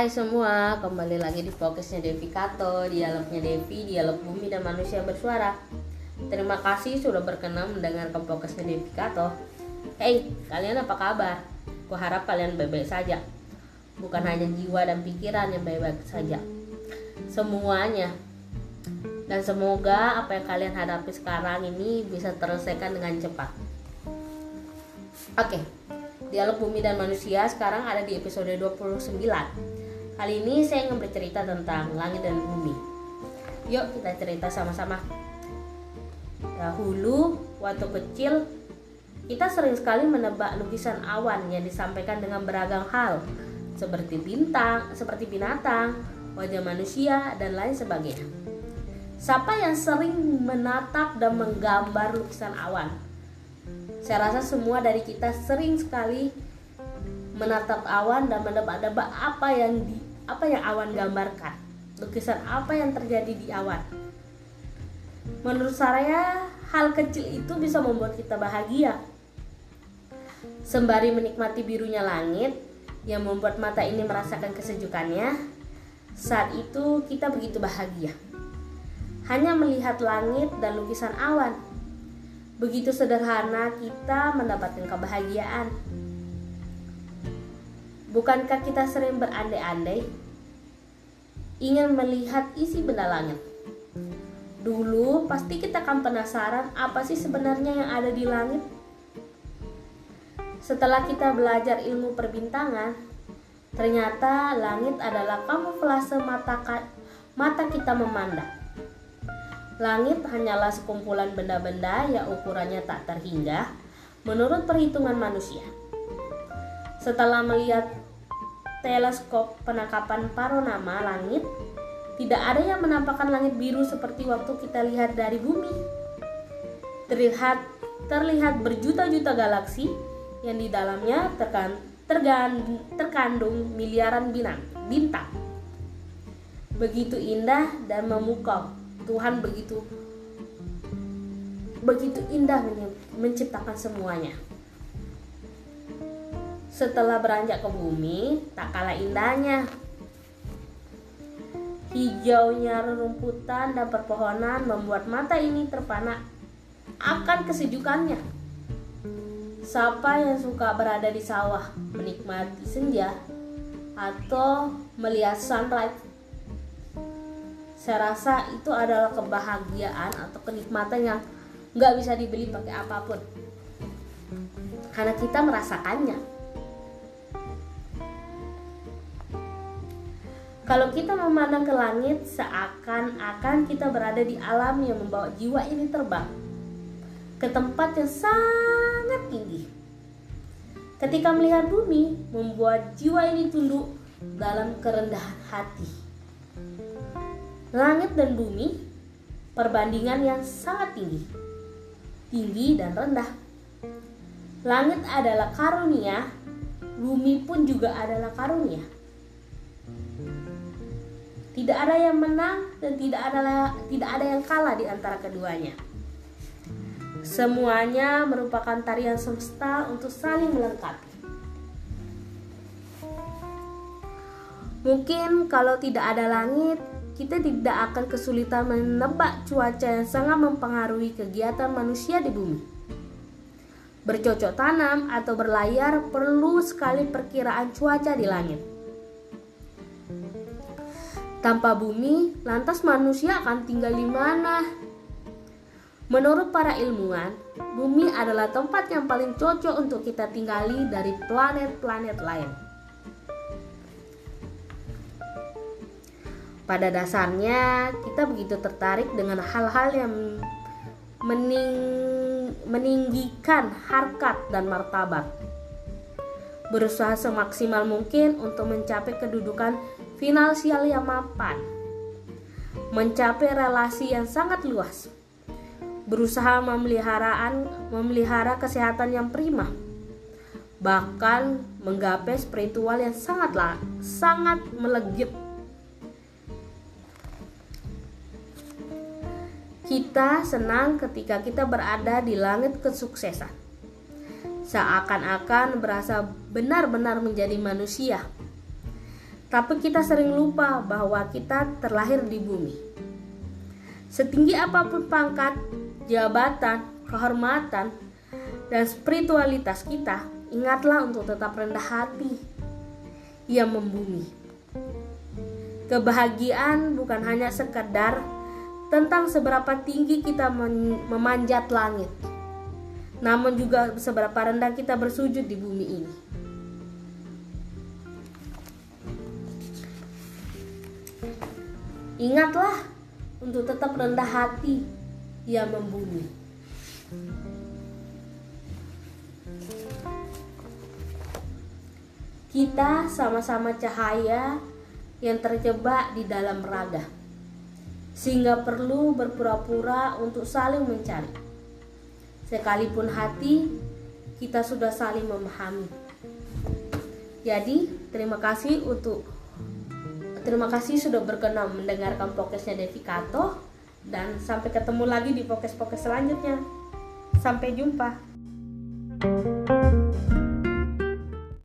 Hai semua, kembali lagi di fokusnya Devi Kato, dialognya Devi, dialog bumi dan manusia bersuara. Terima kasih sudah berkenan mendengarkan fokusnya Devi Kato. Hey, kalian apa kabar? Kuharap kalian baik-baik saja. Bukan hanya jiwa dan pikiran yang baik-baik saja. Semuanya. Dan semoga apa yang kalian hadapi sekarang ini bisa terselesaikan dengan cepat. Oke, Dialog Bumi dan Manusia sekarang ada di episode 29. Kali ini saya ingin bercerita tentang langit dan bumi. Yuk kita cerita sama-sama. Dahulu, waktu kecil, kita sering sekali menebak lukisan awan yang disampaikan dengan beragam hal, seperti bintang, seperti binatang, wajah manusia, dan lain sebagainya. Siapa yang sering menatap dan menggambar lukisan awan? Saya rasa semua dari kita sering sekali menatap awan dan menebak-nebak apa yang di apa yang awan gambarkan. Lukisan apa yang terjadi di awan. Menurut saya, hal kecil itu bisa membuat kita bahagia. Sembari menikmati birunya langit yang membuat mata ini merasakan kesejukannya, saat itu kita begitu bahagia. Hanya melihat langit dan lukisan awan Begitu sederhana kita mendapatkan kebahagiaan. Bukankah kita sering berandai-andai ingin melihat isi benda langit? Dulu pasti kita akan penasaran apa sih sebenarnya yang ada di langit. Setelah kita belajar ilmu perbintangan, ternyata langit adalah kamuflase mata mata kita memandang. Langit hanyalah sekumpulan benda-benda yang ukurannya tak terhingga menurut perhitungan manusia. Setelah melihat teleskop penangkapan paronama langit, tidak ada yang menampakkan langit biru seperti waktu kita lihat dari bumi. Terlihat terlihat berjuta-juta galaksi yang di dalamnya terkan, tergan, terkandung miliaran bintang, bintang. Begitu indah dan memukau Tuhan begitu begitu indah menciptakan semuanya. Setelah beranjak ke bumi, tak kalah indahnya. Hijaunya rerumputan dan perpohonan membuat mata ini terpana akan kesejukannya. Siapa yang suka berada di sawah, menikmati senja, atau melihat sunrise saya rasa itu adalah kebahagiaan atau kenikmatan yang nggak bisa dibeli pakai apa pun karena kita merasakannya kalau kita memandang ke langit seakan-akan kita berada di alam yang membawa jiwa ini terbang ke tempat yang sangat tinggi ketika melihat bumi membuat jiwa ini tunduk dalam kerendahan hati langit dan bumi perbandingan yang sangat tinggi, tinggi dan rendah. Langit adalah karunia, bumi pun juga adalah karunia. Tidak ada yang menang dan tidak ada tidak ada yang kalah di antara keduanya. Semuanya merupakan tarian semesta untuk saling melengkapi. Mungkin kalau tidak ada langit, kita tidak akan kesulitan menebak cuaca yang sangat mempengaruhi kegiatan manusia di bumi. Bercocok tanam atau berlayar perlu sekali perkiraan cuaca di langit. Tanpa bumi, lantas manusia akan tinggal di mana? Menurut para ilmuwan, bumi adalah tempat yang paling cocok untuk kita tinggali dari planet-planet lain. Pada dasarnya, kita begitu tertarik dengan hal-hal yang mening meninggikan harkat dan martabat. Berusaha semaksimal mungkin untuk mencapai kedudukan finansial yang mapan. Mencapai relasi yang sangat luas. Berusaha memeliharaan memelihara kesehatan yang prima. Bahkan menggapai spiritual yang sangatlah sangat melegit Kita senang ketika kita berada di langit kesuksesan. Seakan-akan berasa benar-benar menjadi manusia. Tapi kita sering lupa bahwa kita terlahir di bumi. Setinggi apa pun pangkat, jabatan, kehormatan, dan spiritualitas kita, ingatlah untuk tetap rendah hati yang membumi. Kebahagiaan bukan hanya sekedar tentang seberapa tinggi kita memanjat langit, namun juga seberapa rendah kita bersujud di bumi ini. Ingatlah untuk tetap rendah hati yang membumi. Kita sama-sama cahaya yang terjebak di dalam raga, sehingga perlu berpura-pura untuk saling mencari. Sekalipun hati kita sudah saling memahami. Jadi, terima kasih untuk Terima kasih sudah berkenan mendengarkan podcastnya Devi Kato dan sampai ketemu lagi di podcast-podcast selanjutnya. Sampai jumpa. thank you